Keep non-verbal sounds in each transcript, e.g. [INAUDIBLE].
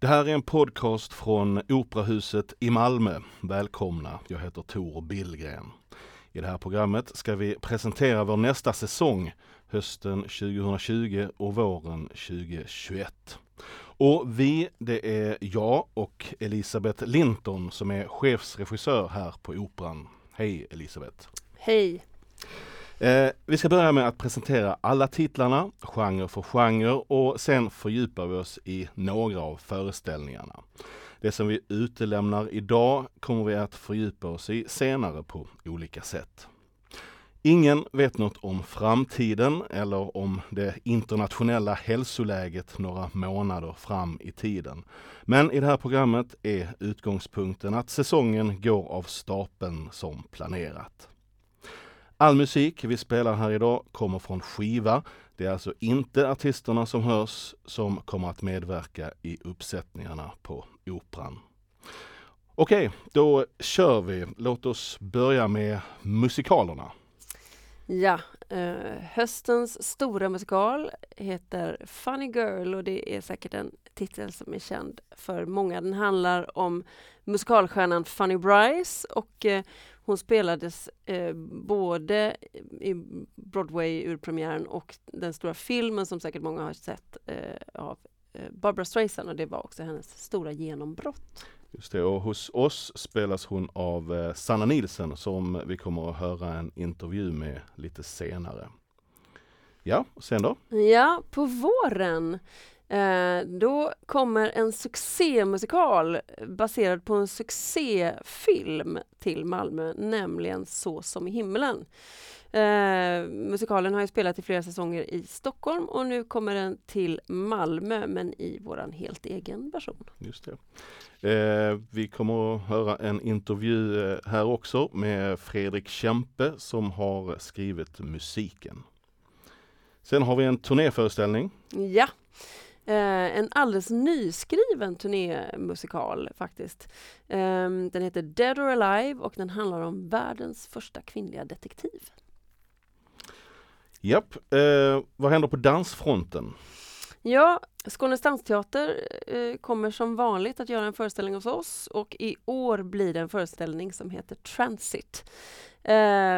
Det här är en podcast från Operahuset i Malmö. Välkomna, jag heter Tor Billgren. I det här programmet ska vi presentera vår nästa säsong hösten 2020 och våren 2021. Och vi, det är jag och Elisabeth Linton som är chefsregissör här på Operan. Hej Elisabeth! Hej! Eh, vi ska börja med att presentera alla titlarna, genre för genre och sen fördjupar vi oss i några av föreställningarna. Det som vi utelämnar idag kommer vi att fördjupa oss i senare på olika sätt. Ingen vet något om framtiden eller om det internationella hälsoläget några månader fram i tiden. Men i det här programmet är utgångspunkten att säsongen går av stapeln som planerat. All musik vi spelar här idag kommer från skiva. Det är alltså inte artisterna som hörs som kommer att medverka i uppsättningarna på Operan. Okej, då kör vi. Låt oss börja med musikalerna. Ja, eh, höstens stora musikal heter Funny Girl och det är säkert en titel som är känd för många. Den handlar om musikalstjärnan Funny Bryce och eh, hon spelades eh, både i Broadway-urpremiären och den stora filmen som säkert många har sett eh, av eh, Barbara Streisand och det var också hennes stora genombrott. Just det, och hos oss spelas hon av eh, Sanna Nilsen som vi kommer att höra en intervju med lite senare. Ja, och sen då? Ja, på våren Eh, då kommer en succémusikal baserad på en succéfilm till Malmö, nämligen Så som i himmelen. Eh, musikalen har ju spelat i flera säsonger i Stockholm och nu kommer den till Malmö men i våran helt egen version. Just det. Eh, vi kommer att höra en intervju eh, här också med Fredrik Kempe som har skrivit musiken. Sen har vi en turnéföreställning. Ja, Eh, en alldeles nyskriven turnémusikal faktiskt. Eh, den heter Dead or Alive och den handlar om världens första kvinnliga detektiv. Japp, eh, vad händer på dansfronten? Ja, Skånes dansteater eh, kommer som vanligt att göra en föreställning hos oss och i år blir det en föreställning som heter Transit eh,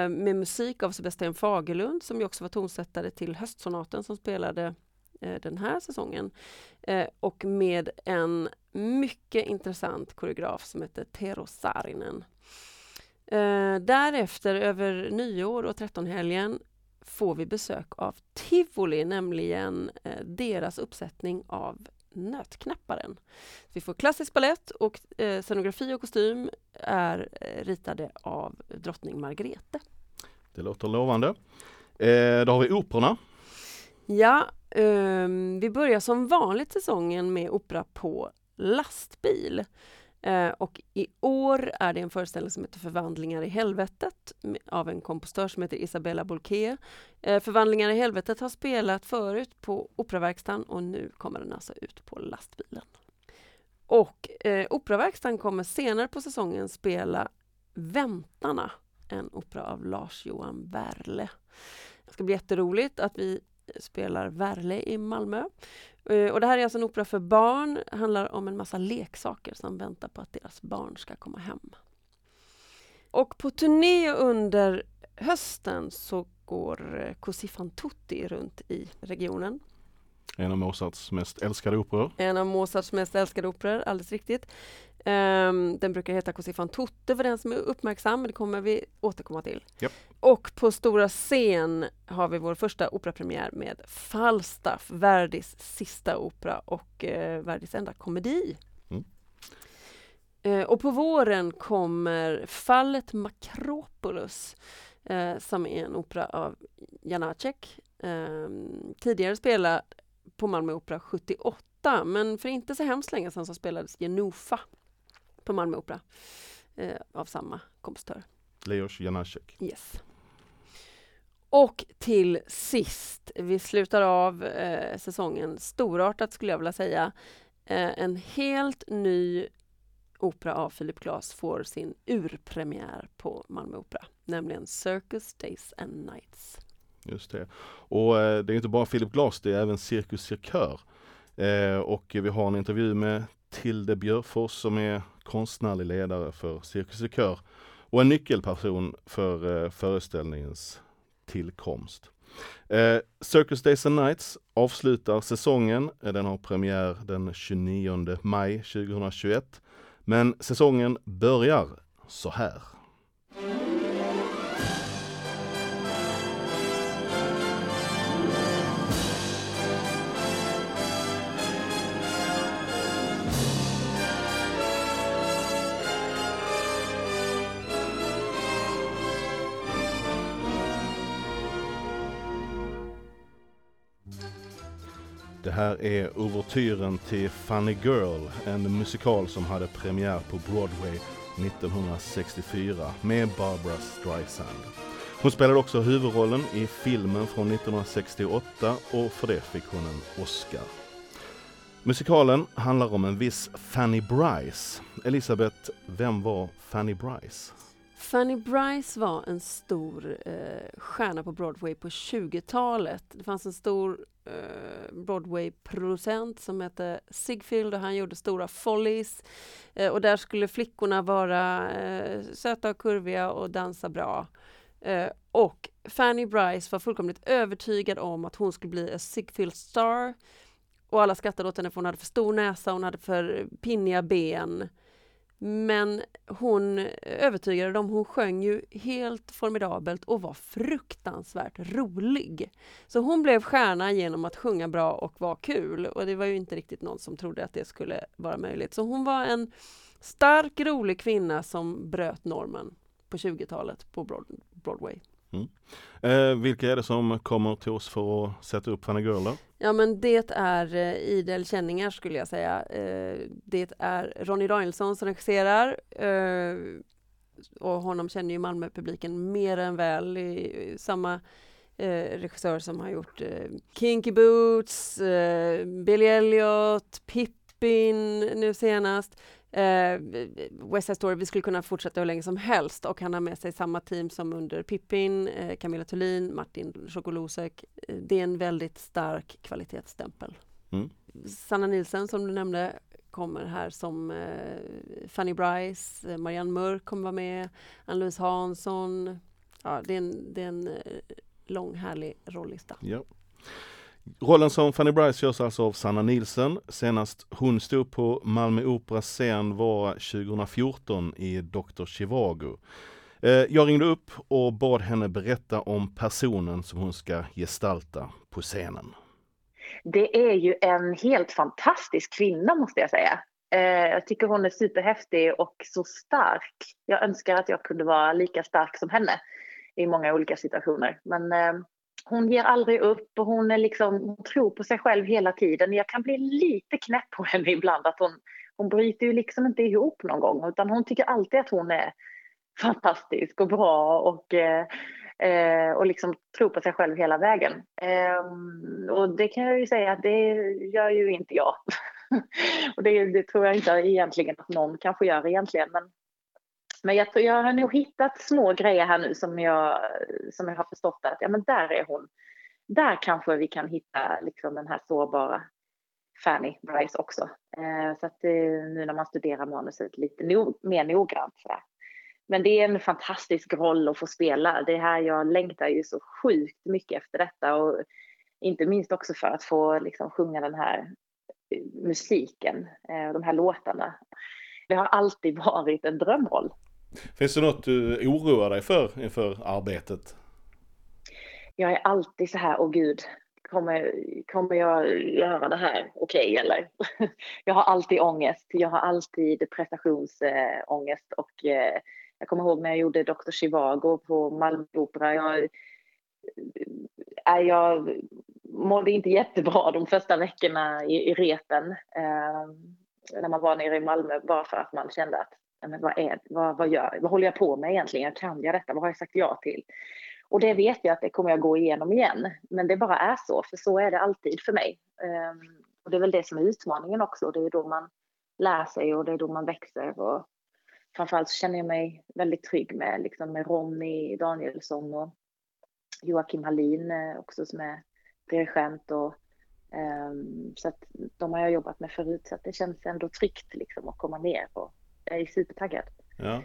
med musik av Sebastian Fagerlund som ju också var tonsättare till Höstsonaten som spelade Eh, den här säsongen. Eh, och med en mycket intressant koreograf som heter Tero Saarinen. Eh, därefter, över nyår och trettonhelgen, får vi besök av Tivoli, nämligen eh, deras uppsättning av Nötknäpparen. Vi får klassisk ballett och eh, scenografi och kostym är ritade av drottning Margrethe. Det låter lovande. Eh, då har vi operorna. Ja, Um, vi börjar som vanligt säsongen med opera på lastbil. Uh, och i år är det en föreställning som heter Förvandlingar i helvetet av en kompositör som heter Isabella Bolke. Uh, Förvandlingar i helvetet har spelat förut på Operaverkstan och nu kommer den alltså ut på lastbilen. Och eh, uh, Operaverkstan kommer senare på säsongen spela Väntarna, en opera av Lars-Johan Werle. Det ska bli jätteroligt att vi spelar Verle i Malmö. Eh, och det här är alltså en opera för barn, det handlar om en massa leksaker som väntar på att deras barn ska komma hem. Och på turné under hösten så går eh, Così fan tutti runt i regionen. En av Mozarts mest älskade operor. En av Mozarts mest älskade operor, alldeles riktigt. Um, den brukar heta Così fan tutte för den som är uppmärksam, det kommer vi återkomma till. Yep. Och på stora scen har vi vår första operapremiär med Falstaff, Verdis sista opera och uh, Verdis enda komedi. Mm. Uh, och på våren kommer Fallet Makropolis uh, som är en opera av Janacek. Ehm, tidigare spelad på Malmö Opera 78 men för inte så hemskt länge sedan så spelades Genufa på Malmö Opera eh, av samma kompositör. Leos Janacek. Yes. Och till sist, vi slutar av eh, säsongen storartat skulle jag vilja säga. Eh, en helt ny opera av Philip Glass får sin urpremiär på Malmö Opera, nämligen Circus Days and Nights. Just det. Och eh, det är inte bara Philip Glass, det är även Cirkus Cirkör. Eh, och vi har en intervju med Matilde Björfors som är konstnärlig ledare för Cirkus Kör och en nyckelperson för eh, föreställningens tillkomst. Eh, Circus Days and Nights avslutar säsongen. Eh, den har premiär den 29 maj 2021. Men säsongen börjar så här. Det här är ouvertyren till Funny Girl, en musikal som hade premiär på Broadway 1964 med Barbara Streisand. Hon spelade också huvudrollen i filmen från 1968 och för det fick hon en Oscar. Musikalen handlar om en viss Fanny Bryce. Elisabeth, vem var Fanny Bryce? Fanny Bryce var en stor eh, stjärna på Broadway på 20-talet. Det fanns en stor eh, Broadway-producent som hette Sigfield och han gjorde stora Follies. Eh, och där skulle flickorna vara eh, söta och kurviga och dansa bra. Eh, och Fanny Bryce var fullkomligt övertygad om att hon skulle bli en Sigfield star. Och alla skrattade åt henne för hon hade för stor näsa, hon hade för pinniga ben. Men hon övertygade dem, hon sjöng ju helt formidabelt och var fruktansvärt rolig. Så hon blev stjärna genom att sjunga bra och vara kul och det var ju inte riktigt någon som trodde att det skulle vara möjligt. Så hon var en stark, rolig kvinna som bröt normen på 20-talet på Broadway. Mm. Eh, vilka är det som kommer till oss för att sätta upp Fanny Girl då? Ja men det är eh, idel känningar skulle jag säga. Eh, det är Ronny Danielsson som regisserar eh, och honom känner ju Malmöpubliken mer än väl. I, samma eh, regissör som har gjort eh, Kinky Boots, eh, Billy Elliot, Pippin nu senast. Eh, West Side Story, vi skulle kunna fortsätta hur länge som helst och han har med sig samma team som under Pippin, eh, Camilla Thulin, Martin Schokolosek. Eh, det är en väldigt stark kvalitetsstämpel. Mm. Sanna Nilsen som du nämnde kommer här som eh, Fanny Bryce, eh, Marianne Mörk kommer vara med, Ann-Louise Hansson. Ja, det är en, det är en eh, lång härlig rollista. Ja. Rollen som Fanny Bryce görs alltså av Sanna Nilsen. Senast hon stod på Malmö Operas scen var 2014 i Dr. Chivago. Eh, jag ringde upp och bad henne berätta om personen som hon ska gestalta på scenen. Det är ju en helt fantastisk kvinna måste jag säga. Eh, jag tycker hon är superhäftig och så stark. Jag önskar att jag kunde vara lika stark som henne i många olika situationer. Men eh, hon ger aldrig upp och hon, är liksom, hon tror på sig själv hela tiden. Jag kan bli lite knäpp på henne ibland att hon, hon bryter ju liksom inte ihop någon gång utan hon tycker alltid att hon är fantastisk och bra och, eh, eh och liksom tror på sig själv hela vägen. Eh, och det kan jag ju säga att det gör ju inte jag. [LAUGHS] och det, det, tror jag inte egentligen att någon kanske gör egentligen men men jag, tror, jag har nog hittat små grejer här nu som jag, som jag har förstått att ja, men där är hon. Där kanske vi kan hitta liksom den här sårbara Fanny Bryce också. Eh, så att eh, nu när man studerar manuset lite no mer noggrant. Så där. Men det är en fantastisk roll att få spela. Det här jag längtar ju så sjukt mycket efter detta och inte minst också för att få liksom, sjunga den här eh, musiken, eh, de här låtarna. Det har alltid [LAUGHS] varit en drömroll. Finns det något du oroar dig för inför arbetet? Jag är alltid så här, åh gud, kommer, kommer jag göra det här okej okay, eller? [LAUGHS] jag har alltid ångest. Jag har alltid prestationsångest och eh, jag kommer ihåg när jag gjorde Dr. Chivago på Malmö Opera. Jag, eh, jag mådde inte jättebra de första veckorna i, i repen eh, när man var nere i Malmö bara för att man kände att men vad, är, vad, vad, gör, vad håller jag på med egentligen? Kan jag detta? Vad har jag sagt ja till? Och det vet jag att det kommer jag gå igenom igen. Men det bara är så, för så är det alltid för mig. Um, och det är väl det som är utmaningen också. Det är då man lär sig och det är då man växer. Och framförallt så känner jag mig väldigt trygg med, liksom, med Ronny Danielsson och Joakim Hallin eh, också som är dirigent och Um, så att de har jag jobbat med förut så att det känns ändå tryggt liksom att komma ner och är supertaggad. Ja.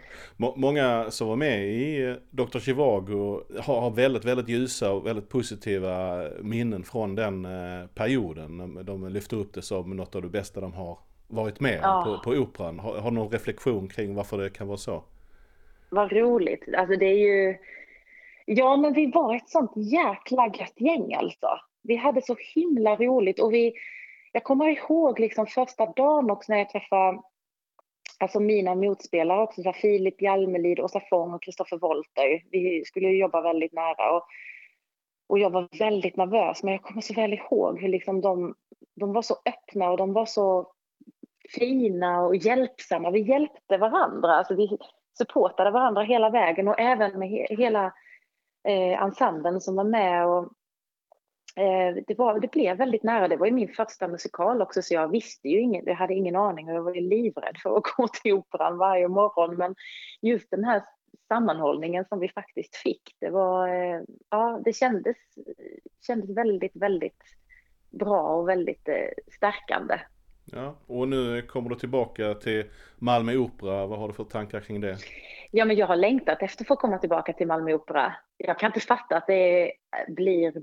många som var med i Dr. Chivago har, har väldigt, väldigt ljusa och väldigt positiva minnen från den eh, perioden. De lyfter upp det som något av det bästa de har varit med ja. på, på operan. Har, har någon reflektion kring varför det kan vara så? Vad roligt. Alltså det är ju... Ja, men vi var ett sånt jäkla gött gäng alltså. Vi hade så himla roligt och vi... Jag kommer ihåg liksom första dagen också när jag träffade alltså mina motspelare också, så Filip Hjalmelid, Åsa Fång och Kristoffer Wolter. Vi skulle jobba väldigt nära och, och jag var väldigt nervös, men jag kommer så väl ihåg hur liksom de, de var så öppna och de var så fina och hjälpsamma. Vi hjälpte varandra, alltså vi supportade varandra hela vägen och även med he hela eh, ensemblen som var med. Och, Eh, det, var, det blev väldigt nära. Det var ju min första musikal också så jag visste ju inget, jag hade ingen aning och jag var ju livrädd för att [LAUGHS] gå till operan varje morgon. Men just den här sammanhållningen som vi faktiskt fick, det var, eh, ja det kändes, kändes väldigt, väldigt bra och väldigt eh, stärkande. Ja, och nu kommer du tillbaka till Malmö Opera. Vad har du för tankar kring det? Ja, men jag har längtat efter att få komma tillbaka till Malmö Opera. Jag kan inte fatta att det blir,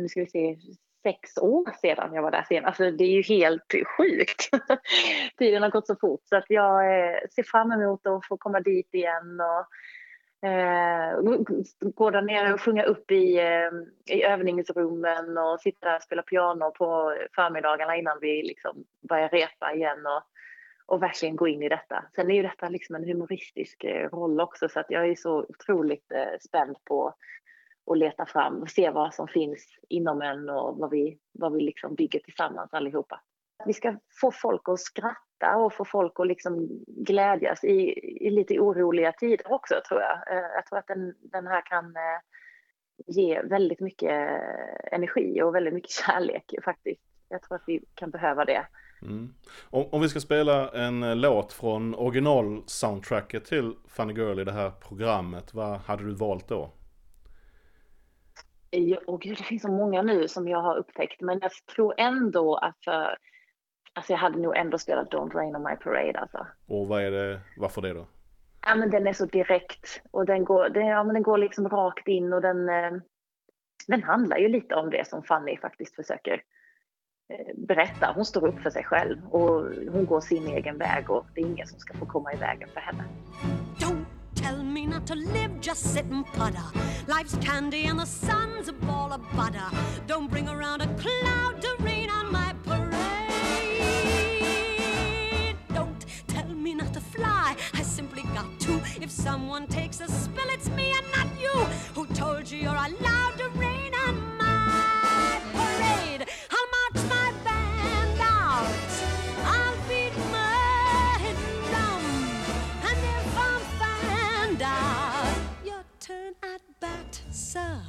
nu ska vi se, sex år sedan jag var där senast. Alltså, det är ju helt sjukt. [LAUGHS] Tiden har gått så fort så att jag eh, ser fram emot att få komma dit igen och Eh, gå där nere och sjunga upp i, eh, i övningsrummen och sitta och spela piano på förmiddagarna innan vi liksom börjar repa igen och, och verkligen gå in i detta. Sen är ju detta liksom en humoristisk eh, roll också så att jag är så otroligt eh, spänd på att leta fram och se vad som finns inom en och vad vi, vad vi liksom bygger tillsammans allihopa. Vi ska få folk att skratta skratta och få folk att liksom glädjas i, i lite oroliga tider också tror jag. Eh, jag tror att den, den här kan eh, ge väldigt mycket energi och väldigt mycket [LAUGHS] kärlek faktiskt. Jag tror att vi kan behöva det. Mm. Om, om, vi ska spela en eh, låt från original-soundtracket till Funny Girl i det här programmet, vad hade du valt då? Och gud, det finns så många nu som jag har upptäckt, men jag tror ändå att för Alltså jag hade nog ändå spelat Don't Rain on My Parade alltså. Och vad är det, varför det då? Ja men den är så direkt och den går, den, ja, men den går liksom rakt in och den, eh, den handlar ju lite om det som Fanny faktiskt försöker eh, berätta. Hon står upp för sig själv och hon går sin egen väg och det är ingen som ska få komma i vägen för henne. Don't tell me not to live, just sit and putter. Life's candy and the sun's a ball of butter. Don't bring around a cloud to rain on my If someone takes a spill, it's me and not you. Who told you you're allowed to rain on my parade? I'll march my band out. I'll beat my drum. And if I'm found out, your turn at bat, sir.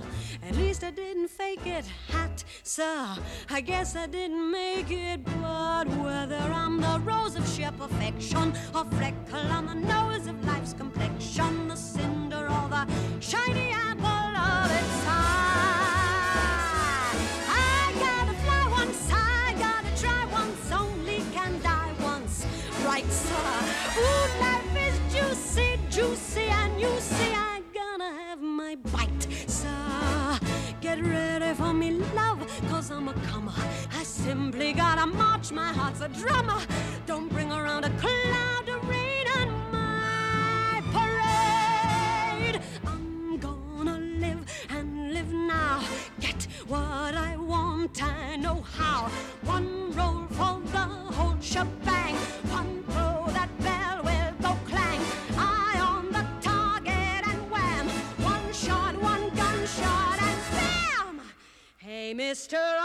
At least I didn't fake it, hat, sir. I guess I didn't make it, but whether I'm the rose of sheer perfection or freckle on the nose of life's complexion, the cinder or the shiny apple of its eye. I gotta fly once, I gotta try once, only can die once, right, sir? Ooh, life is juicy, juicy, and you see I'm gonna have my bite, sir. Get ready for me, love, cause I'm a comer. I simply gotta march, my heart's a drummer. Don't bring around a cloud of rain on my parade. I'm gonna live and live now. Get what I want, I know how. One roll for the whole shebang. One sister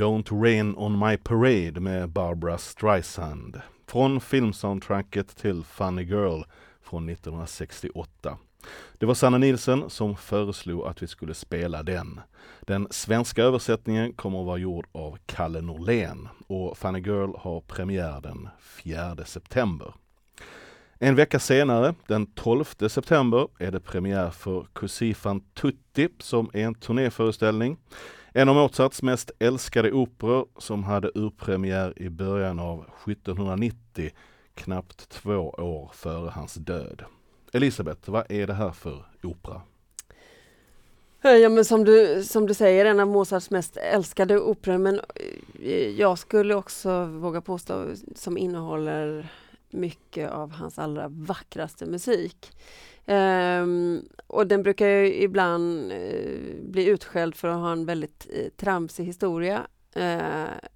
Don't Rain On My Parade med Barbara Streisand. Från filmsoundtracket till Funny Girl från 1968. Det var Sanna Nilsen som föreslog att vi skulle spela den. Den svenska översättningen kommer att vara gjord av Kalle Norlén och Funny Girl har premiär den 4 september. En vecka senare, den 12 september, är det premiär för Così fan tutti som är en turnéföreställning. En av Mozarts mest älskade operor som hade urpremiär i början av 1790, knappt två år före hans död. Elisabeth, vad är det här för opera? Eh, ja men som du, som du säger, en av Mozarts mest älskade operor men eh, jag skulle också våga påstå som innehåller mycket av hans allra vackraste musik. Um, och den brukar ju ibland uh, bli utskälld för att ha en väldigt uh, tramsig historia. Uh,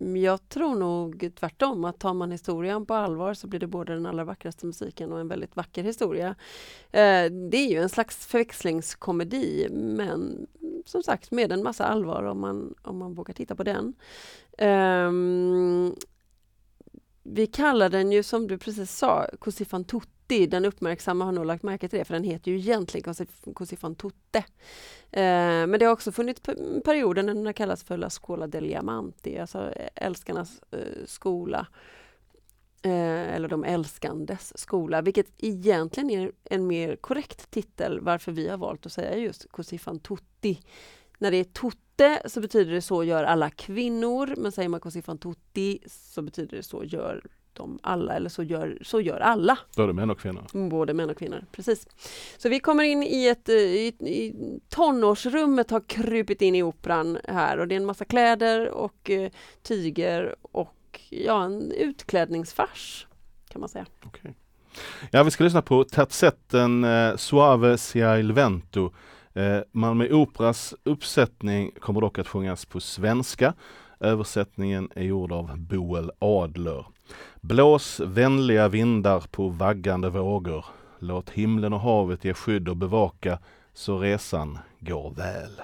jag tror nog tvärtom, att tar man historien på allvar så blir det både den allra vackraste musiken och en väldigt vacker historia. Ehm, det är ju en slags förväxlingskomedi men som sagt med en massa allvar om man, om man vågar titta på den. Um, vi kallar den ju som du precis sa, Così fan tutti. Den uppmärksamma har nog lagt märke till det för den heter ju egentligen Così- fan tutte. Eh, men det har också funnits perioder när den har kallats för La Scuola degli Amanti, alltså eh, älskarnas eh, skola. Eh, eller de älskandes skola, vilket egentligen är en mer korrekt titel varför vi har valt att säga just Così fan tutti. När det är tutte så betyder det så gör alla kvinnor, men säger man Così fan tutti så betyder det så gör de alla, eller så gör, så gör alla. Det män och kvinnor. Både män och kvinnor, precis. Så vi kommer in i ett eh, i, i tonårsrummet har krupit in i operan här och det är en massa kläder och eh, tyger och ja, en utklädningsfars kan man säga. Okej. Ja, vi ska lyssna på terzetten eh, Suave sia il vento. Eh, Malmö Operas uppsättning kommer dock att sjungas på svenska. Översättningen är gjord av Boel Adler. Blås vänliga vindar på vaggande vågor. Låt himlen och havet ge skydd och bevaka så resan går väl.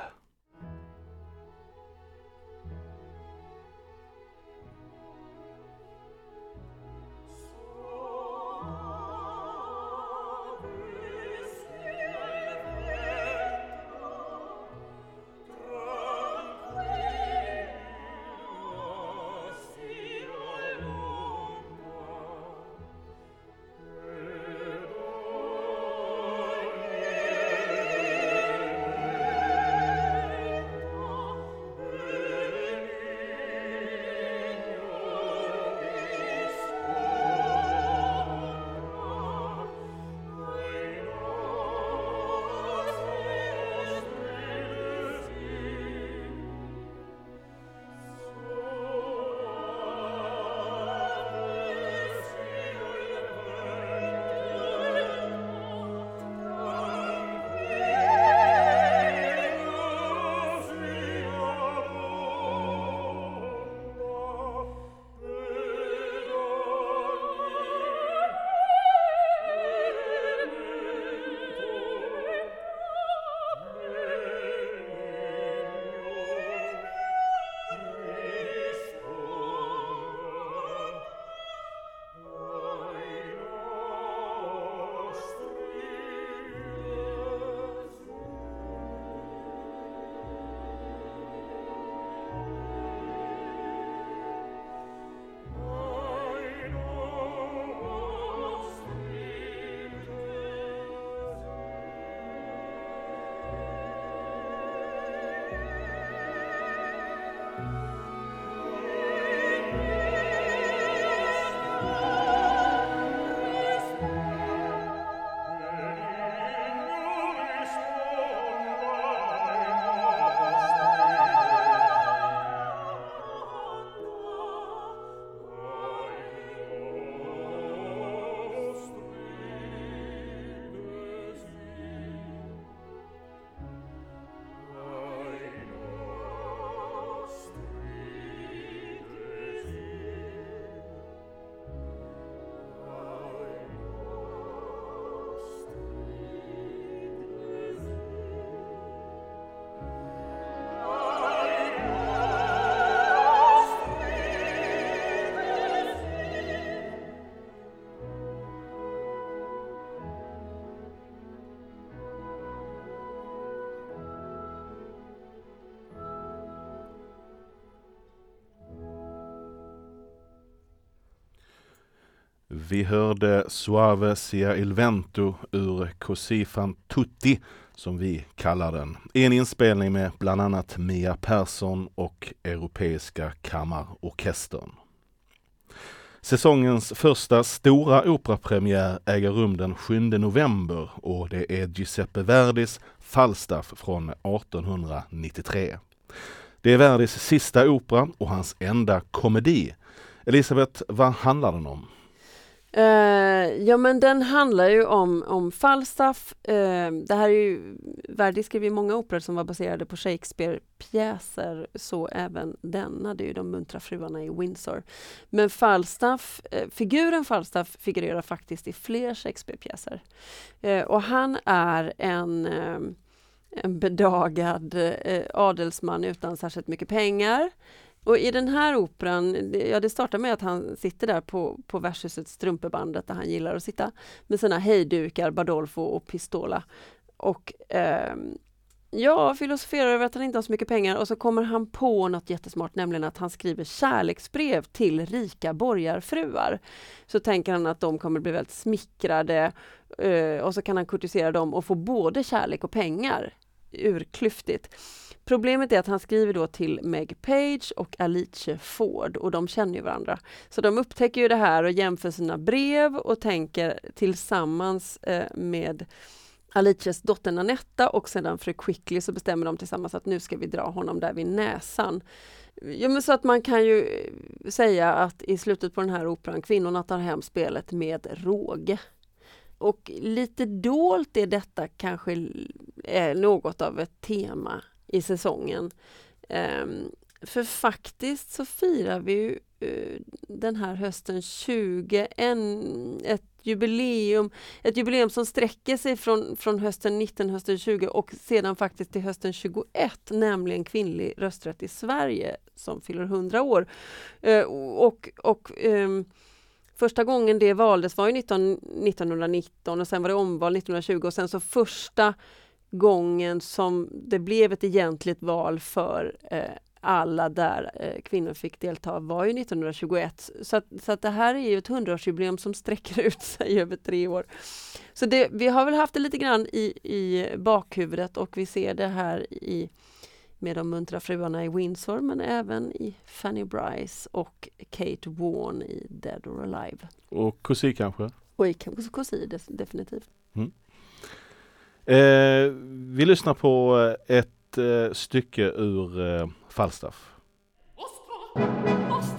Vi hörde Suave sia il vento ur Così fan tutti, som vi kallar den. I en inspelning med bland annat Mia Persson och Europeiska kammarorkestern. Säsongens första stora operapremiär äger rum den 7 november och det är Giuseppe Verdis Falstaff från 1893. Det är Verdis sista opera och hans enda komedi. Elisabeth, vad handlar den om? Uh, ja men den handlar ju om, om Falstaff. Uh, det här är ju, Verdi skrev ju många operor som var baserade på Shakespeare-pjäser, så även denna, det är ju De muntra fruarna i Windsor. Men Falstaff, uh, figuren Falstaff figurerar faktiskt i fler Shakespeare-pjäser. Och han är en en bedagad eh, adelsman utan särskilt mycket pengar. Och i den här operan, det- ja det startar med att han sitter där på, på värdshusets strumpebandet där han gillar att sitta med sina hejdukar, Badolfo och Pistola. Och eh, ja, filosoferar över att han inte har så mycket pengar och så kommer han på något jättesmart, nämligen att han skriver kärleksbrev till rika borgarfruar. Så tänker han att de kommer bli väldigt smickrade eh, och så kan han kurtisera dem och få både kärlek och pengar. Urklyftigt. Problemet är att han skriver då till Meg Page och Alice Ford och de känner ju varandra. Så de upptäcker ju det här och jämför sina brev och tänker tillsammans eh, med Alices dotter Nanetta och sedan fru Quickly så bestämmer de tillsammans att nu ska vi dra honom där vid näsan. Ja, men så att man kan ju eh, säga att i slutet på den här operan, kvinnorna tar hem spelet med råge. Och lite dolt är detta kanske är eh, något av ett tema i säsongen. Ehm, för faktiskt så firar vi ju eh, den här hösten 20, en, ett jubileum, ett jubileum som sträcker sig från, från hösten 19, hösten 20 och sedan faktiskt till hösten 21, nämligen kvinnlig rösträtt i Sverige som fyller 100 år. Eh, och och ehm, Första gången det valdes var ju 19, 1919 och sen var det omval 1920 och sen så första gången som det blev ett egentligt val för eh, alla där eh, kvinnor fick delta var ju 1921. Så att, så att det här är ju ett hundraårsjubileum som sträcker [LAUGHS] ut sig över tre år. Så det, vi har väl haft det lite grann i, i bakhuvudet och vi ser det här i med de muntra fruarna i Windsor men även i Fanny Bryce och Kate Warne i Dead or Alive. Och Così kanske? Och i des- definitivt. Eh, vi lyssnar på eh, ett eh, stycke ur eh, Falstaff. Ostro, ostro,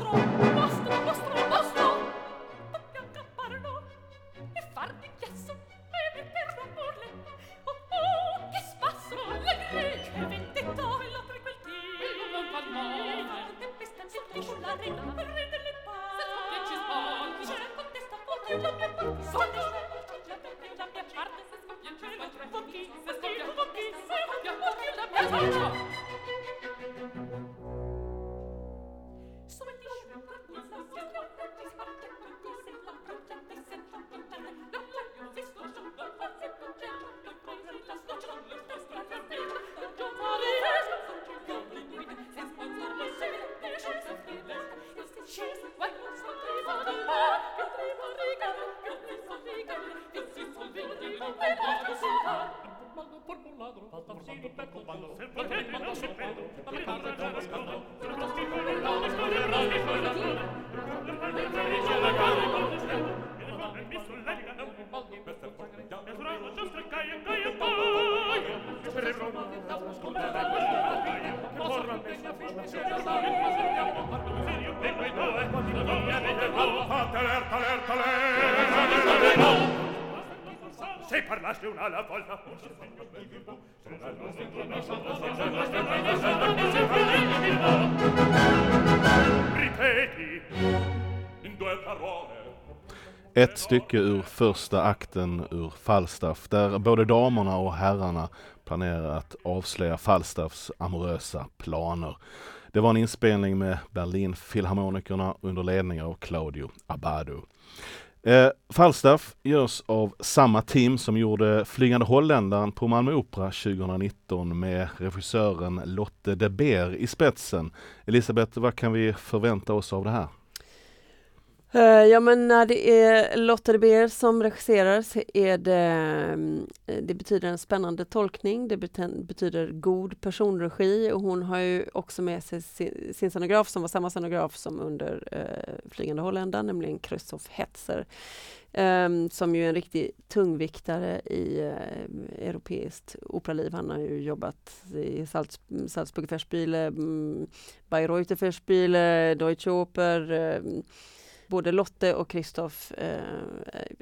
Se parlaste una alla volta Ripeti In due parole. Ett stycke ur första akten ur Falstaff där både damerna och herrarna planerar att avslöja Falstaffs amorösa planer. Det var en inspelning med Berlinfilharmonikerna under ledning av Claudio Abbado. Eh, Falstaff görs av samma team som gjorde Flygande holländaren på Malmö Opera 2019 med regissören Lotte de Beer i spetsen. Elisabeth, vad kan vi förvänta oss av det här? Eh, ja men när det är Lotta de Beer som regisserar så är det, mm, eh, det betyder en spännande tolkning, det betyder god personregi och hon har ju också med sig sin, sin scenograf som var samma scenograf som under eh, Flygande holländaren, nämligen Christoph Hetzer. Um, som ju är en riktig tungviktare i uh, europeiskt operaliv. Han har ju jobbat i Salz, Salzburger Festspiele, mm, Bayreuther Festspiele, Deutsche Oper, eh, både Lotte och Christoph eh,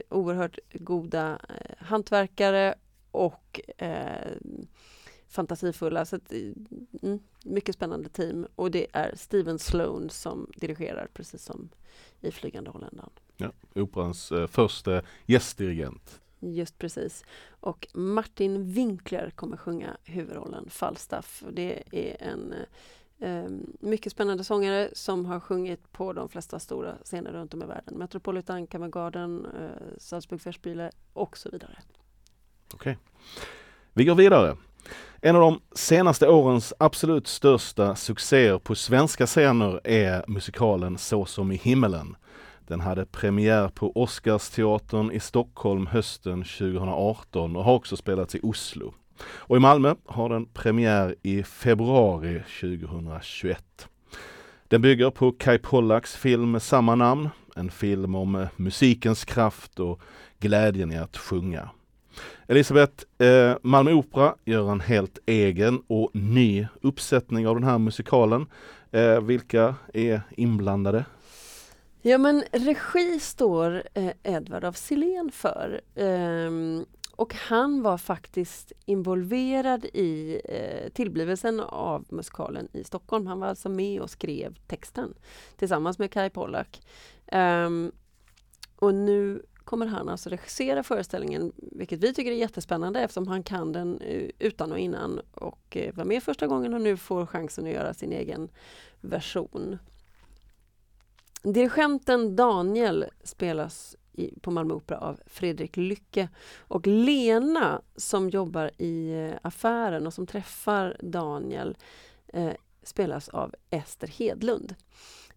oerhört goda eh, hantverkare och eh, fantasifulla. Så att, mm, mycket spännande team och det är Steven Sloan som dirigerar precis som i Flygande holländaren. Ja, operans eh, första gästdirigent. Just precis. Och Martin Winkler kommer sjunga huvudrollen Falstaff. Det är en eh, Ehm, mycket spännande sångare som har sjungit på de flesta stora scener runt om i världen. Metropolitan, Covent Garden, eh, Salzburg Festspiele och så vidare. Okej. Vi går vidare. En av de senaste årens absolut största succéer på svenska scener är musikalen Så som i himmelen. Den hade premiär på Oscarsteatern i Stockholm hösten 2018 och har också spelats i Oslo. Och i Malmö har den premiär i februari 2021. Den bygger på Kai Pollaks film med samma namn, en film om eh, musikens kraft och glädjen i att sjunga. Elisabeth, eh, Malmö Opera gör en helt egen och ny uppsättning av den här musikalen. Eh, vilka är inblandade? Ja men regi står eh, Edvard af Sillén för. Eh, och han var faktiskt involverad i eh, tillblivelsen av musikalen i Stockholm. Han var alltså med och skrev texten tillsammans med Kai Pollak. Um, och nu kommer han alltså regissera föreställningen, vilket vi tycker är jättespännande eftersom han kan den eh, utan och innan och eh, var med första gången och nu får chansen att göra sin egen version. Dirigenten Daniel spelas i, på Malmö Opera av Fredrik Lycke och Lena som jobbar i eh, affären och som träffar Daniel eh, spelas av Ester Hedlund.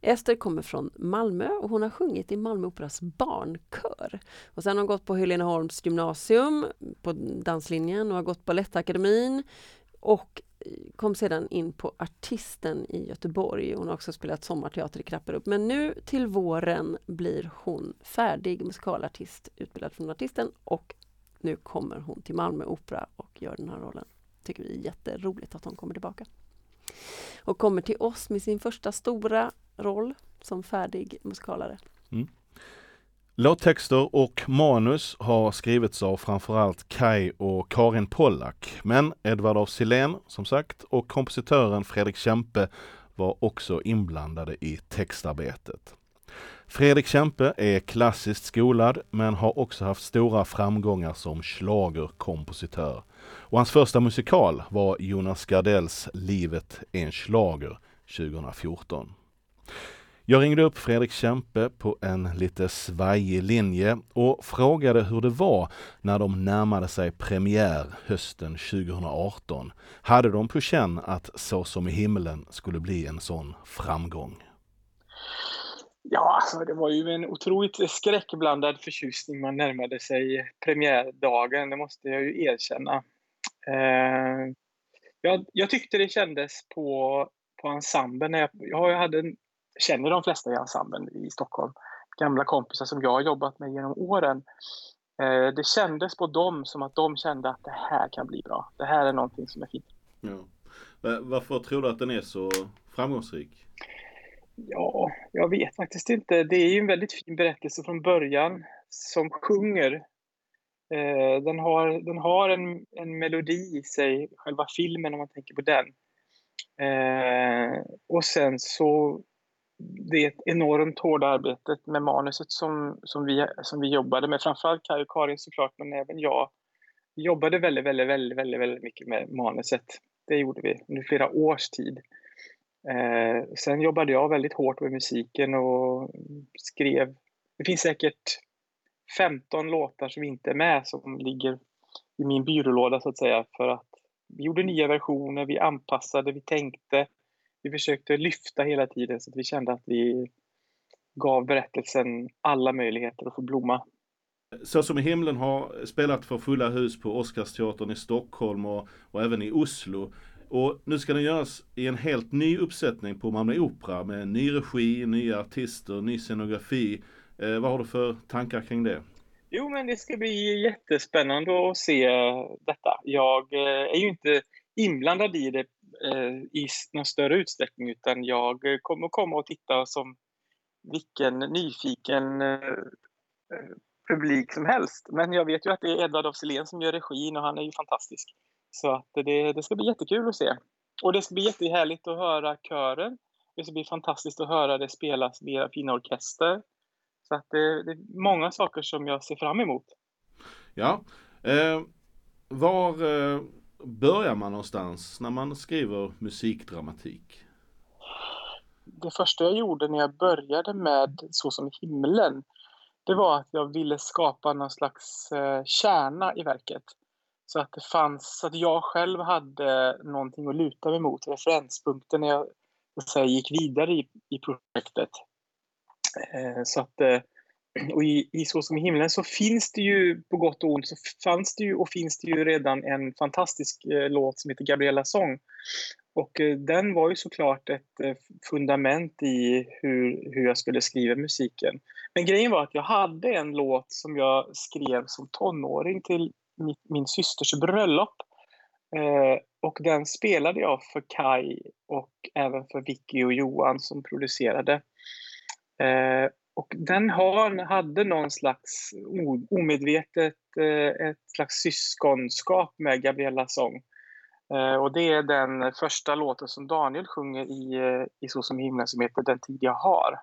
Ester kommer från Malmö och hon har sjungit i Malmö Operas barnkör. Och sen har hon gått på Heleneholms gymnasium på danslinjen och har gått Balettakademin och kom sedan in på Artisten i Göteborg. Hon har också spelat sommarteater i Krapperup. Men nu till våren blir hon färdig musikalartist, utbildad från Artisten och nu kommer hon till Malmö Opera och gör den här rollen. Tycker vi är jätteroligt att hon kommer tillbaka. Och kommer till oss med sin första stora roll som färdig musikalare. Mm. Låttexter och manus har skrivits av framförallt Kai och Karin Pollak. Men Edvard af Sillén, som sagt, och kompositören Fredrik Kempe var också inblandade i textarbetet. Fredrik Kempe är klassiskt skolad men har också haft stora framgångar som schlagerkompositör. Och hans första musikal var Jonas Gardells Livet är en schlager 2014. Jag ringde upp Fredrik Kempe på en lite svajig linje och frågade hur det var när de närmade sig premiär hösten 2018. Hade de på känn att Så som i himlen skulle bli en sån framgång? Ja, alltså det var ju en otroligt skräckblandad förtjusning man närmade sig premiärdagen, det måste jag ju erkänna. Eh, jag, jag tyckte det kändes på, på ensemblen. Jag, jag hade en, känner de flesta i ensemblen i Stockholm. Gamla kompisar som jag har jobbat med genom åren. Eh, det kändes på dem som att de kände att det här kan bli bra. Det här är någonting som är fint. Ja. Varför tror du att den är så framgångsrik? Ja, jag vet faktiskt inte. Det är ju en väldigt fin berättelse från början som sjunger. Eh, den har, den har en, en melodi i sig, själva filmen om man tänker på den. Eh, och sen så det är ett enormt hårt arbetet med manuset som, som, vi, som vi jobbade med. Framförallt Kaj och Karin såklart, men även jag. Vi jobbade väldigt, väldigt, väldigt, väldigt, väldigt mycket med manuset. Det gjorde vi under flera års tid. Eh, sen jobbade jag väldigt hårt med musiken och skrev. Det finns säkert 15 låtar som inte är med som ligger i min byrålåda så att säga för att vi gjorde nya versioner, vi anpassade, vi tänkte. Vi försökte lyfta hela tiden så att vi kände att vi, gav berättelsen alla möjligheter att få blomma. Så som i himlen har spelat för fulla hus på Oscarsteatern i Stockholm och, och även i Oslo. Och nu ska den göras i en helt ny uppsättning på Malmö Opera med ny regi, nya artister, ny scenografi. Eh, vad har du för tankar kring det? Jo, men det ska bli jättespännande att se detta. Jag eh, är ju inte inblandad i det Eh, i någon större utsträckning utan jag eh, kommer komma och titta som vilken nyfiken eh, eh, publik som helst. Men jag vet ju att det är Edvard af Sillén som gör regin och han är ju fantastisk. Så att det, det ska bli jättekul att se. Och det ska bli jättehärligt att höra kören. Det ska bli fantastiskt att höra det spelas via fina orkester. Så att det, det är många saker som jag ser fram emot. Ja, eh, var eh, börjar man någonstans när man skriver musikdramatik? Det första jag gjorde när jag började med Så som i himlen, det var att jag ville skapa någon slags eh, kärna i verket. Så att det fanns, så att jag själv hade någonting att luta mig mot, referenspunkter när jag så säga, gick vidare i, i projektet. Eh, så att, eh, och i, i Så som i himlen så finns det ju, på gott och ont, så fanns det ju och finns det ju redan en fantastisk eh, låt som heter Gabriella sång. Och eh, den var ju såklart ett eh, fundament i hur, hur jag skulle skriva musiken. Men grejen var att jag hade en låt som jag skrev som tonåring till mitt, min systers bröllop. Eh, och den spelade jag för Kai och även för Vicky och Johan som producerade. Eh, och den har, hade någon slags omedvetet eh, ett slags syskonskap med Gabriella sång. Eh, och det är den första låten som Daniel sjunger i, eh, i Så som himlen som heter Den tid jag har.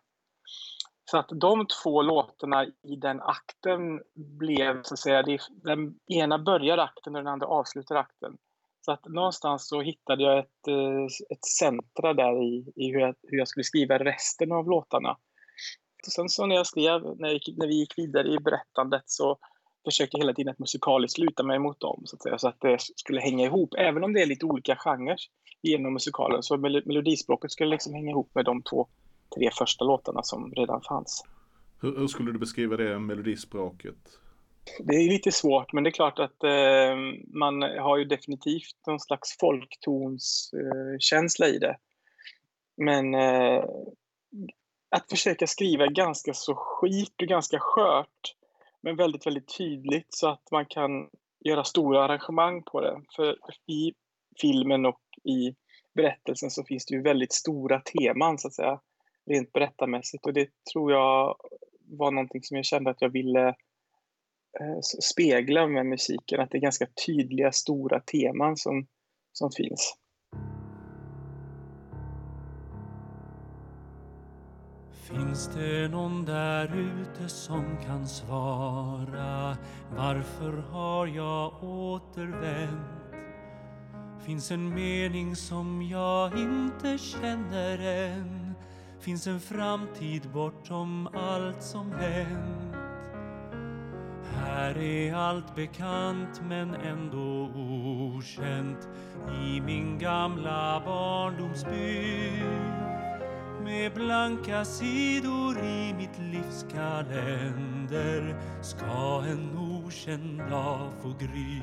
Så att de två låtarna i den akten blev så att säga, det, den ena börjar akten och den andra avslutar akten. Så att någonstans så hittade jag ett, ett centra där i, i hur, jag, hur jag skulle skriva resten av låtarna. Och sen så när jag skrev, när, jag, när vi gick vidare i berättandet så försökte jag hela tiden att musikaliskt luta mig mot dem så att, säga, så att det skulle hänga ihop. Även om det är lite olika genrer genom musikalen så melodispråket skulle liksom hänga ihop med de två tre första låtarna som redan fanns. Hur, hur skulle du beskriva det melodispråket? Det är lite svårt, men det är klart att eh, man har ju definitivt någon slags folktonskänsla eh, i det. Men eh, att försöka skriva ganska så skit och ganska skört, men väldigt, väldigt tydligt så att man kan göra stora arrangemang på det. För i filmen och i berättelsen så finns det ju väldigt stora teman så att säga rent berättarmässigt och det tror jag var någonting som jag kände att jag ville eh, spegla med musiken, att det är ganska tydliga stora teman som, som finns. Finns det någon där ute som kan svara Varför har jag återvänt? Finns en mening som jag inte känner än finns en framtid bortom allt som hänt. Här är allt bekant men ändå okänt i min gamla barndomsby. Med blanka sidor i mitt livs kalender ska en okänd dag få gry.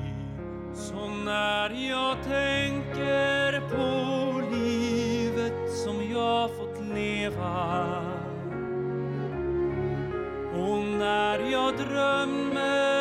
Så när jag tänker på livet som jag fått leva och när jag drömmer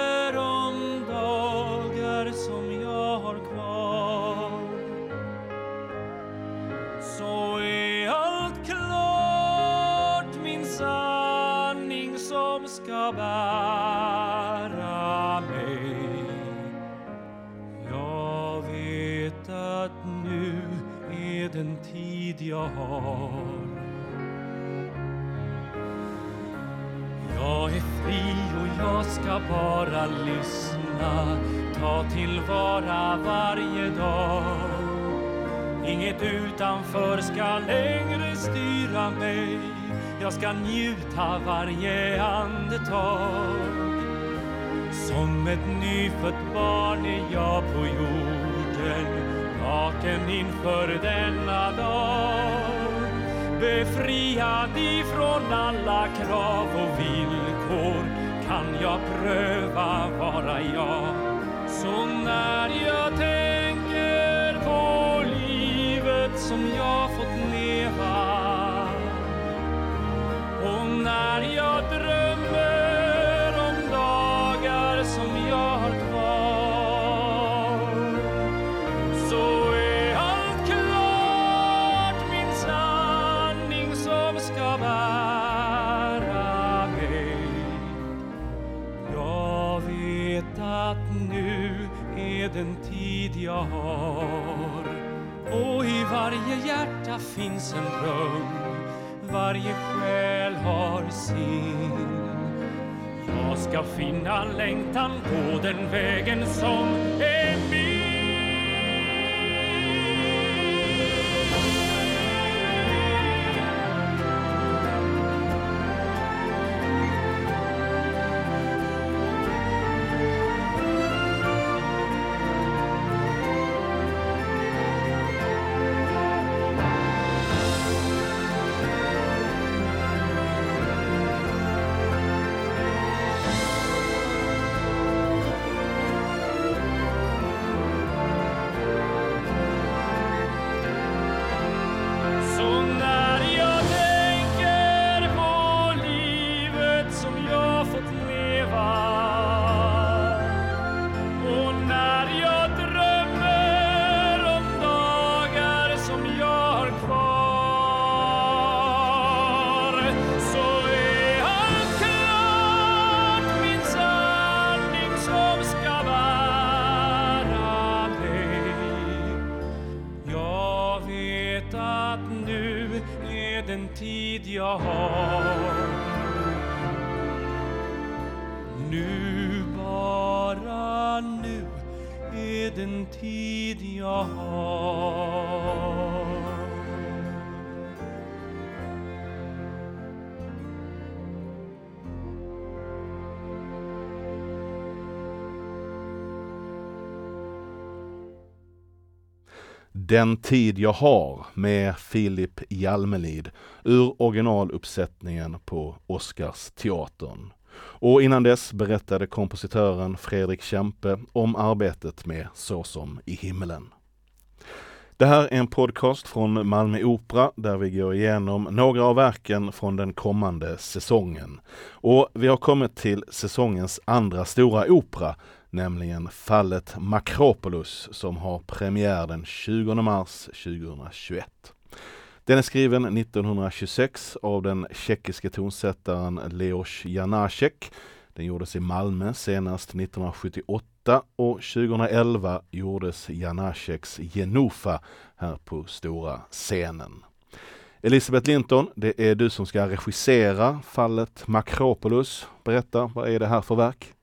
jag har. Jag är fri och jag ska bara lyssna. Ta tillvara varje dag. Inget utanför ska längre styra mig. Jag ska njuta varje andetag. Som ett nyfött barn är jag på jorden. Naken inför denna dag Befriad ifrån alla krav och villkor kan jag pröva vara jag. Så när jag tänker på livet som jag varje hjärta finns en dröm. Varje själ har sin. Jag ska finna längtan på den vägen som är Den tid jag har med Filip Jalmelid ur originaluppsättningen på Oscarsteatern. Och innan dess berättade kompositören Fredrik Kempe om arbetet med Så som i himmelen. Det här är en podcast från Malmö Opera där vi går igenom några av verken från den kommande säsongen. Och vi har kommit till säsongens andra stora opera, nämligen Fallet Makropoulos som har premiär den 20 mars 2021. Den är skriven 1926 av den tjeckiske tonsättaren Leos Janáček. Den gjordes i Malmö senast 1978 och 2011 gjordes Janáčeks Genufa här på stora scenen. Elisabeth Linton, det är du som ska regissera fallet Makropoulos. Berätta, vad är det här för verk?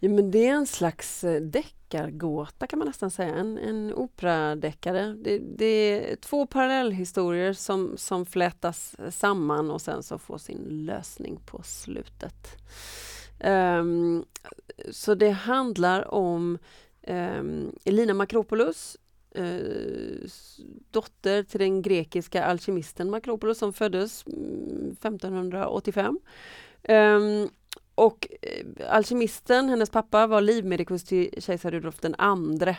Ja, men det är en slags eh, deckargåta kan man nästan säga, en, en operadeckare. Det, det är två parallellhistorier som, som flätas samman och sen så får sin lösning på slutet. Um, så det handlar om um, Elina Makropoulos, uh, dotter till den grekiska alkemisten Makropoulos som föddes mm, 1585. Um, och eh, alkemisten, hennes pappa, var livmedikus till kejsar Rudolf den andre.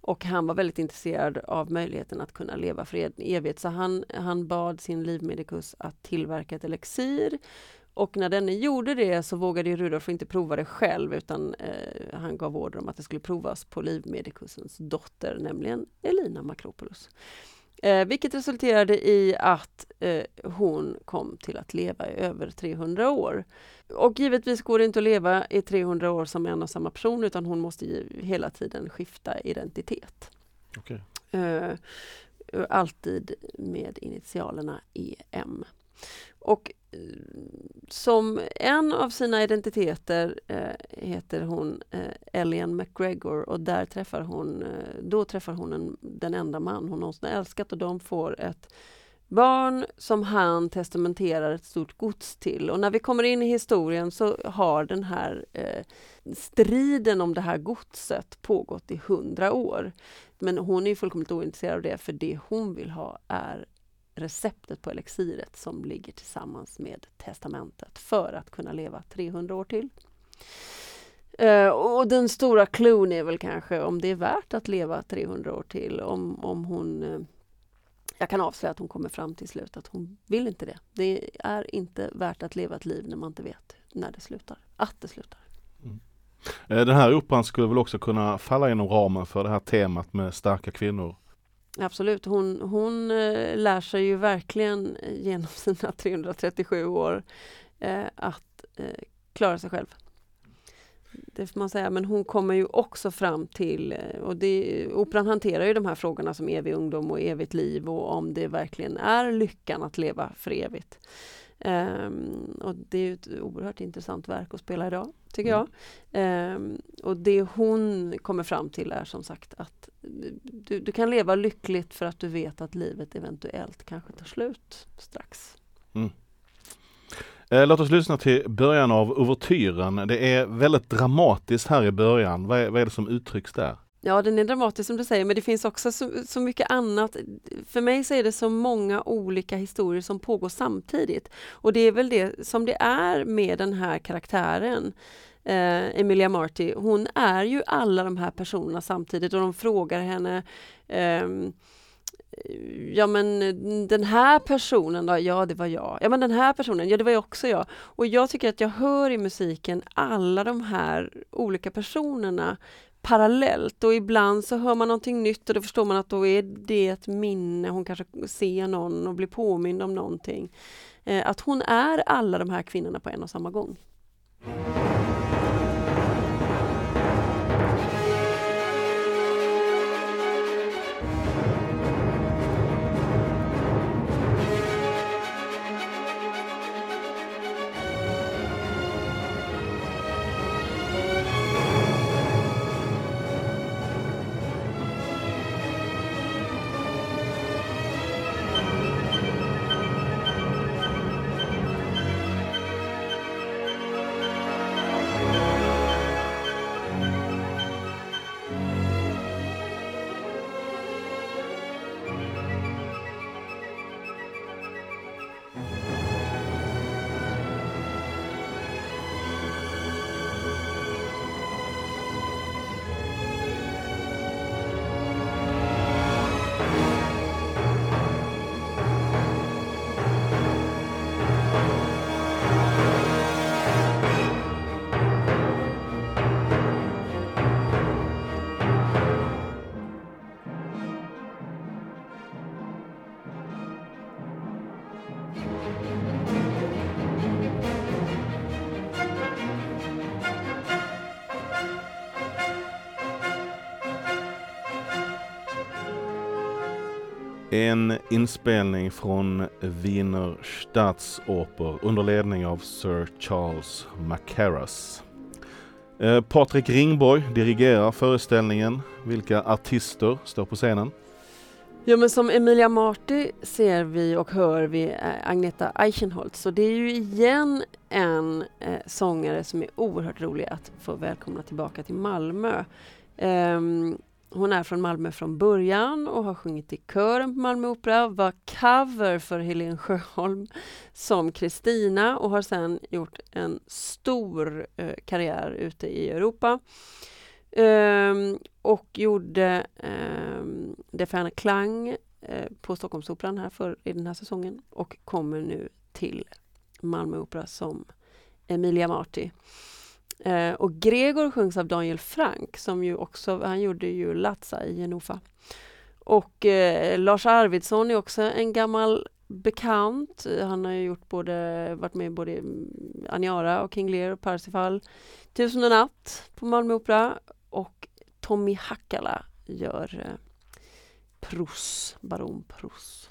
Och han var väldigt intresserad av möjligheten att kunna leva för evigt. Så han, han bad sin livmedikus att tillverka ett elixir. Och när denne gjorde det så vågade Rudolf inte prova det själv utan eh, han gav order om att det skulle provas på livmedikusens dotter, nämligen Elina Makropoulos. Eh, vilket resulterade i att eh, hon kom till att leva i över 300 år. Och givetvis går det inte att leva i 300 år som en och samma person utan hon måste ju hela tiden skifta identitet. Okej. Eh, alltid med initialerna EM. Och som en av sina identiteter eh, heter hon eh, Elian McGregor och där träffar hon, eh, då träffar hon en, den enda man hon någonsin har älskat och de får ett barn som han testamenterar ett stort gods till. Och när vi kommer in i historien så har den här eh, striden om det här godset pågått i hundra år. Men hon är ju fullkomligt ointresserad av det för det hon vill ha är receptet på elixiret som ligger tillsammans med testamentet för att kunna leva 300 år till. Eh, och den stora cloun är väl kanske om det är värt att leva 300 år till, om, om hon eh, jag kan avslöja att hon kommer fram till slut att hon vill inte det. Det är inte värt att leva ett liv när man inte vet när det slutar, att det slutar. Mm. Eh, den här operan skulle väl också kunna falla inom ramen för det här temat med starka kvinnor? Absolut, hon, hon eh, lär sig ju verkligen genom [LAUGHS] sina 337 år eh, att eh, klara sig själv. Det får man säga, men hon kommer ju också fram till, eh, och det, operan hanterar ju de här frågorna som evig ungdom och evigt liv och om det verkligen är lyckan att leva för evigt. Ehm, och det är ett oerhört intressant verk att spela idag, tycker jag. Ehm, och det hon kommer fram till är som sagt att du, du kan leva lyckligt för att du vet att livet eventuellt kanske tar slut strax. Eh, Låt oss lyssna till början av ouvertyren. Det är väldigt dramatiskt här i början. Vad är, vad är det som uttrycks där? Ja, den är dramatisk som du säger, men det finns också så, så mycket annat. För mig så är det så många olika historier som pågår samtidigt. Och det är väl det som det är med den här karaktären. Eh, Emilia Marty, hon är ju alla de här personerna samtidigt och de frågar henne eh, Ja men den här personen då? Ja det var jag. Ja men den här personen? Ja det var ju också jag. Och jag tycker att jag hör i musiken alla de här olika personerna parallellt och ibland så hör man någonting nytt och då förstår man att då är det ett minne, hon kanske ser någon och blir påmind om någonting. Eh, att hon är alla de här kvinnorna på en och samma gång. En inspelning från Wiener Staatsoper under ledning av Sir Charles Macaras. Eh, Patrik Ringborg dirigerar föreställningen. Vilka artister står på scenen? Ja men som Emilia Marty ser vi och hör vi eh, Agneta Eichenholz. Så det är ju igen en eh, sångare som är oerhört rolig att få välkomna tillbaka till Malmö. Ehm, hon är från Malmö från början och har sjungit i kören på Malmö Opera, var cover för Helen Sjöholm som Kristina och har sedan gjort en stor eh, karriär ute i Europa. Ehm, och gjorde ehm, Det färna klang eh, på Stockholmsoperan här för, i den här säsongen och kommer nu till Malmö Opera som Emilia Marti. Eh, och Gregor sjungs av Daniel Frank som ju också, han gjorde ju Latsa i Genofa. Och eh, Lars Arvidsson är också en gammal bekant. Han har ju gjort både, varit med i både Aniara och King Lear och Parsifal. Tusen och natt på Malmö Opera och Tommy Hakala gör eh, Prus, Baron Prus.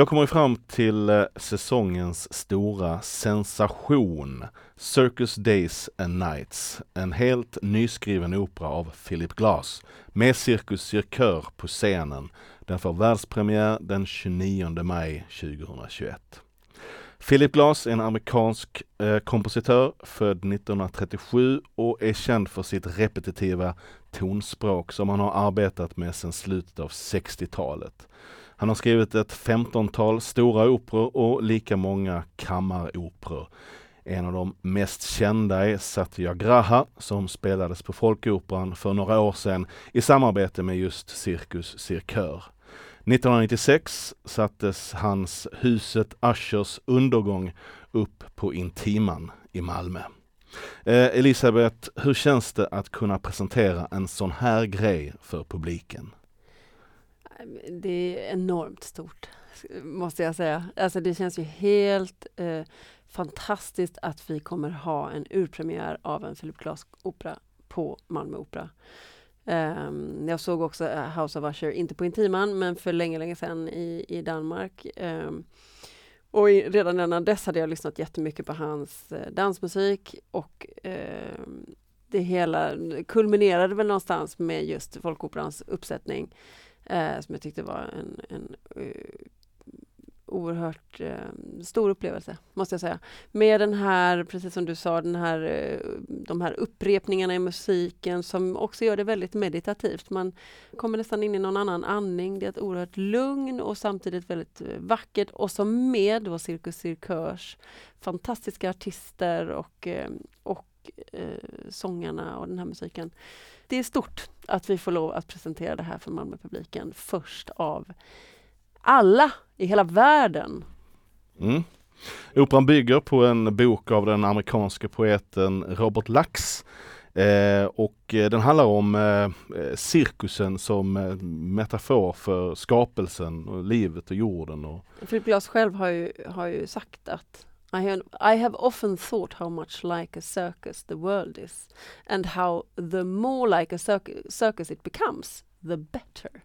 Jag kommer fram till eh, säsongens stora sensation. Circus Days and Nights. En helt nyskriven opera av Philip Glass med Cirkus Cirkör på scenen. Den får världspremiär den 29 maj 2021. Philip Glass är en amerikansk eh, kompositör född 1937 och är känd för sitt repetitiva tonspråk som han har arbetat med sedan slutet av 60-talet. Han har skrivit ett femtontal stora operor och lika många kammaroperor. En av de mest kända är Satyagraha som spelades på Folkoperan för några år sedan i samarbete med just Cirkus Cirkör. 1996 sattes hans Huset Aschers undergång upp på Intiman i Malmö. Eh, Elisabeth, hur känns det att kunna presentera en sån här grej för publiken? Det är enormt stort, måste jag säga. Alltså det känns ju helt eh, fantastiskt att vi kommer ha en urpremiär av en Philip Glass-opera på Malmö Opera. Um, jag såg också eh, House of Usher, inte på Intiman, men för länge, länge sedan i, i Danmark. Um, och i, redan innan dess hade jag lyssnat jättemycket på hans eh, dansmusik och eh, det hela kulminerade väl någonstans med just Folkoperans uppsättning eh, som jag tyckte var en, en uh, oerhört eh, stor upplevelse, måste jag säga. Med den här, precis som du sa, den här, eh, de här upprepningarna i musiken som också gör det väldigt meditativt. Man kommer nästan in i någon annan andning. Det är ett oerhört lugn och samtidigt väldigt eh, vackert. Och så med då Cirkus Cirkörs fantastiska artister och, eh, och eh, sångarna och den här musiken. Det är stort att vi får lov att presentera det här för Malmöpubliken först av alla i hela världen. Mm. Operan bygger på en bok av den amerikanske poeten Robert Lax. Eh, och eh, den handlar om eh, cirkusen som metafor för skapelsen och livet och jorden. Och... Philip Glass själv har ju, har ju sagt att i have, I have often thought how much like a circus the world is and how the more like a circus it becomes, the better.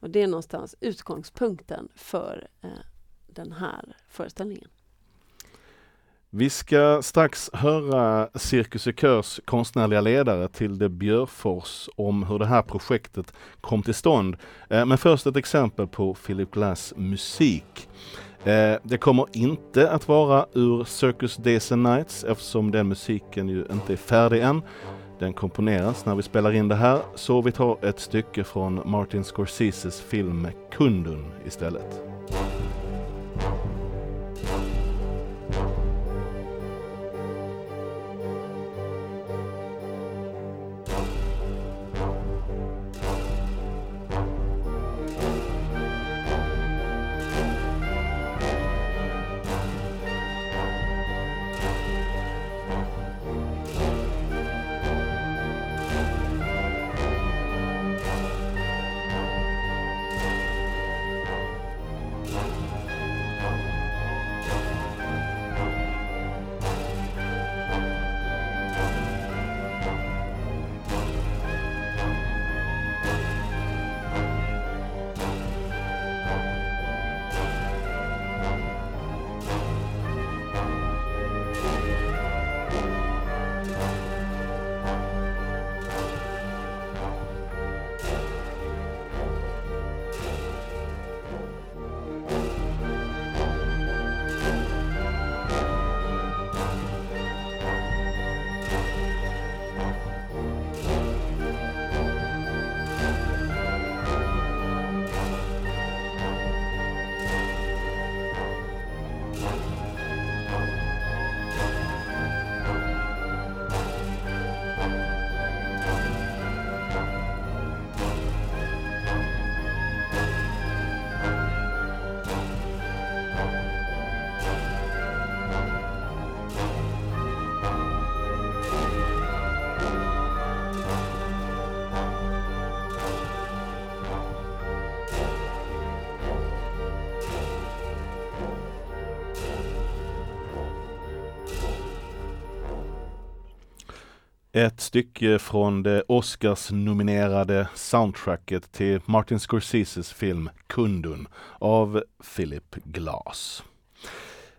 Och det är någonstans utgångspunkten för eh, den här föreställningen. Vi ska strax höra Cirkus Körs konstnärliga ledare Tilde Björfors om hur det här projektet kom till stånd. Eh, men först ett exempel på Philip Glass musik. Eh, det kommer inte att vara ur Circus Days and Nights eftersom den musiken ju inte är färdig än. Den komponeras när vi spelar in det här, så vi tar ett stycke från Martin Scorseses film Kundun istället. Ett stycke från det Oscars-nominerade soundtracket till Martin Scorseses film Kundun av Philip Glass.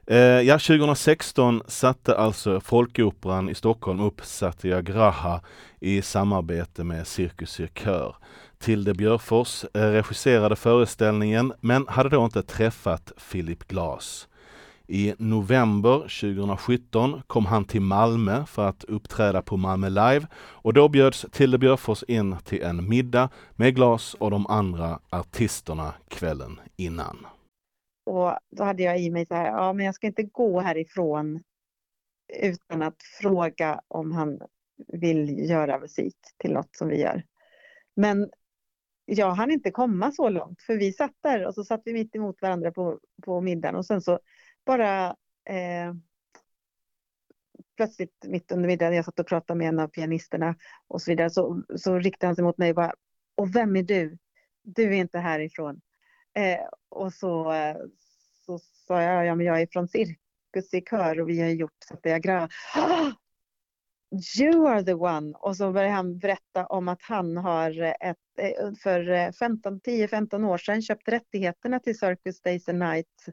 Eh, ja, 2016 satte alltså Folkoperan i Stockholm upp Satyagraha i samarbete med Cirkus Cirkör. Tilde Björfors eh, regisserade föreställningen men hade då inte träffat Philip Glass. I november 2017 kom han till Malmö för att uppträda på Malmö Live och då bjöds Tilde Björfors in till en middag med Glas och de andra artisterna kvällen innan. Och då hade jag i mig så här, ja men jag ska inte gå härifrån utan att fråga om han vill göra musik till något som vi gör. Men jag hann inte komma så långt för vi satt där och så satt vi mitt emot varandra på, på middagen och sen så bara eh, plötsligt mitt under middagen, jag satt och pratade med en av pianisterna och så vidare, så, så riktade han sig mot mig och bara, och vem är du? Du är inte härifrån. Eh, och så, så sa jag, ja men jag är från Cirkus i kör och vi har gjort Satyagraha. Ah! You are the one! Och så började han berätta om att han har ett, eh, för eh, 10-15 år sedan köpt rättigheterna till Circus Days and Nights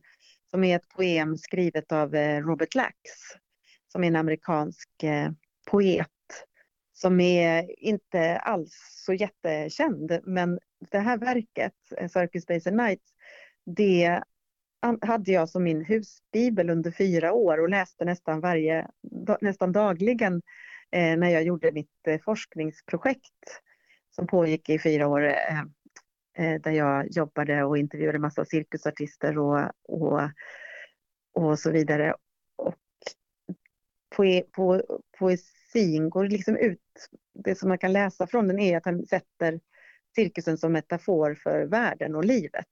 som är ett poem skrivet av eh, Robert Lax som är en amerikansk eh, poet som är inte alls så jättekänd men det här verket, eh, Circus Days and Nights, det hade jag som min husbibel under fyra år och läste nästan, varje, nästan dagligen när jag gjorde mitt forskningsprojekt som pågick i fyra år Eh, där jag jobbade och intervjuade massa cirkusartister och, och, och så vidare. Och poe, po, poesin går liksom ut, det som man kan läsa från den är att han sätter cirkusen som metafor för världen och livet.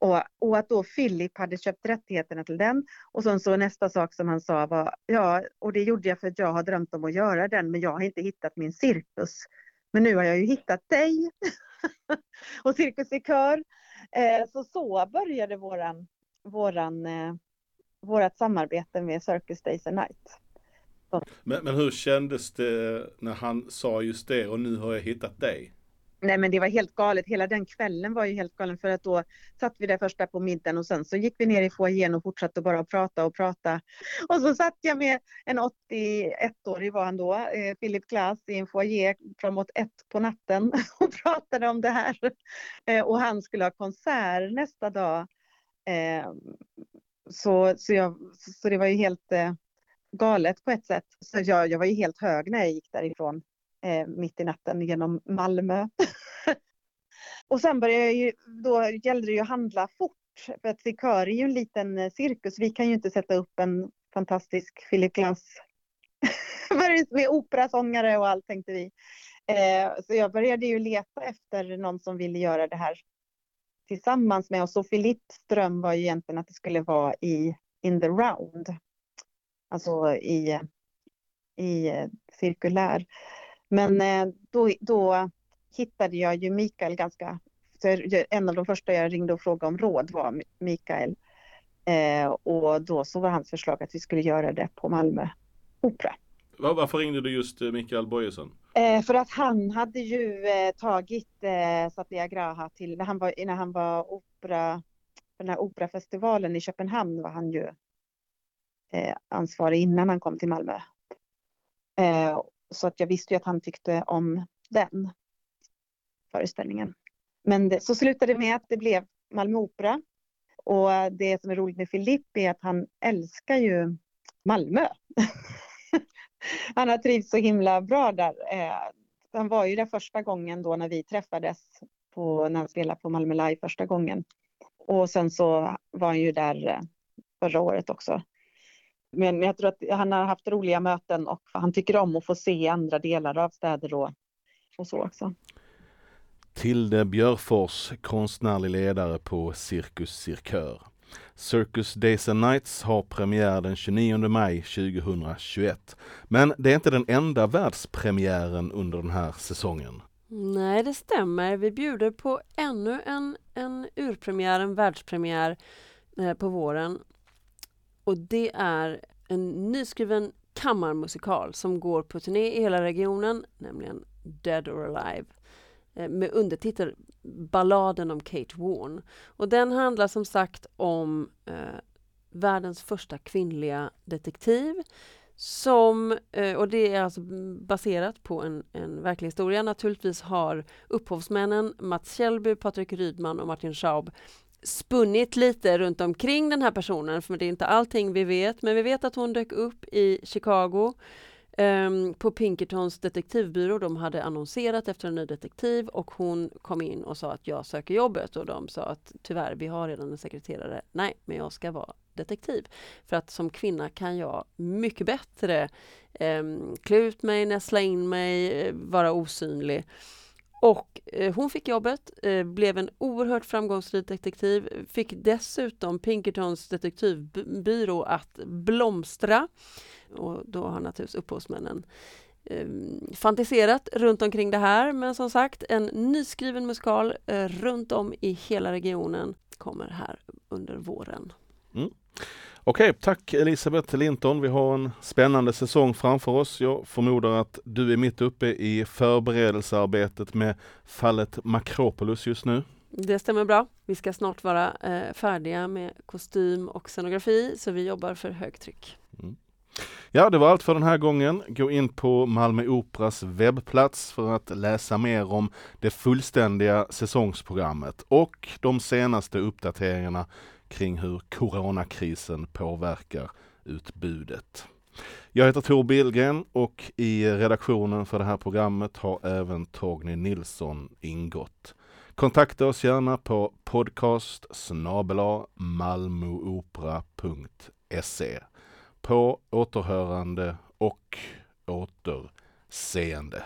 Och, och, att då Philip hade köpt rättigheterna till den. Och sen så nästa sak som han sa var, ja, och det gjorde jag för att jag har drömt om att göra den, men jag har inte hittat min cirkus. Men nu har jag ju hittat dig. [LAUGHS] [LAUGHS] och Cirkus i kör. Eh, så så började våran, våran, eh, vårat samarbete med Circus Days and Night. Men, men hur kändes det när han sa just det och nu har jag hittat dig? Nej men det var helt galet, hela den kvällen var ju helt galen för att då satt vi där först på middagen och sen så gick vi ner i foajén och fortsatte bara att prata och prata. Och så satt jag med en 81-årig var han då, eh, Philip Glass i en foajé framåt ett på natten [LAUGHS] och pratade om det här. Eh, och han skulle ha konsert nästa dag. Eh, så, så, jag, så det var ju helt eh, galet på ett sätt. Så jag, jag var ju helt hög när jag gick därifrån eh, mitt i natten genom Malmö. [LAUGHS] och sen började jag ju, då gällde det ju att handla fort. För att Sikör är ju en liten eh, cirkus. Vi kan ju inte sätta upp en fantastisk Philip Glass [LAUGHS] med operasångare och allt tänkte vi. Eh, så jag började ju leta efter någon som ville göra det här tillsammans med oss. Och Philips dröm var ju egentligen att det skulle vara i In the Round. Alltså i, i eh, cirkulär. Men eh, då, då hittade jag ju Mikael ganska... en av de första jag ringde och frågade om råd var Mikael. Eh, och då så var hans förslag att vi skulle göra det på Malmö Opera. Varför ringde du just eh, Mikael Bojesen? Eh, för att han hade ju eh, tagit eh, Satyagraha till, när han var, när han var opera, den här operafestivalen i Köpenhamn var han ju ansvarig innan han kom till Malmö. Så att jag visste ju att han tyckte om den föreställningen. Men det, så slutade det med att det blev Malmö Opera. Och det som är roligt med Filip är att han älskar ju Malmö. [LAUGHS] han har trivts så himla bra där. Eh, han var ju där första gången då när vi träffades på, när han spelade på Malmö Live första gången. Och sen så var han ju där eh, förra året också. Men jag tror att han har haft roliga möten och han tycker om att få se andra delar av städer och, och så också. Tilde Björfors, konstnärlig ledare på Cirkus Cirkör. Circus Days and Nights har premiär den 29 maj 2021. Men det är inte den enda världspremiären under den här säsongen. Nej, det stämmer. Vi bjuder på ännu en, en urpremiär, en världspremiär eh, på våren. Och det är en nyskriven kammarmusikal som går på turné i hela regionen, nämligen Dead or Alive eh, med undertitel Balladen om Kate Warn. Och den handlar som sagt om eh, världens första kvinnliga detektiv som, eh, och det är alltså baserat på en, en verklig historia. Naturligtvis har upphovsmännen Mats Kjellby, Patrik Rydman och Martin Schaub spunnit lite runt omkring den här personen, för det är inte allting vi vet, men vi vet att hon dök upp i Chicago um, på Pinkertons detektivbyrå. De hade annonserat efter en ny detektiv och hon kom in och sa att jag söker jobbet och de sa att tyvärr, vi har redan en sekreterare. Nej, men jag ska vara detektiv. För att som kvinna kan jag mycket bättre um, klä ut mig, näsla in mig, eh, vara osynlig. Och eh, hon fick jobbet, eh, blev en oerhört framgångsrik detektiv, fick dessutom Pinkertons detektivbyrå att blomstra. Och då har naturligtvis upphovsmännen eh, fantiserat runt omkring det här. Men som sagt, en nyskriven musikal eh, runt om i hela regionen kommer här under våren. Mm. Okej, tack Elisabeth Linton. Vi har en spännande säsong framför oss. Jag förmodar att du är mitt uppe i förberedelsearbetet med fallet Makropolis just nu. Det stämmer bra. Vi ska snart vara eh, färdiga med kostym och scenografi, så vi jobbar för högtryck. Mm. Ja, det var allt för den här gången. Gå in på Malmö Operas webbplats för att läsa mer om det fullständiga säsongsprogrammet och de senaste uppdateringarna kring hur coronakrisen påverkar utbudet. Jag heter Tor Billgren och i redaktionen för det här programmet har även Torgny Nilsson ingått. Kontakta oss gärna på podcast malmoopera.se. På återhörande och återseende.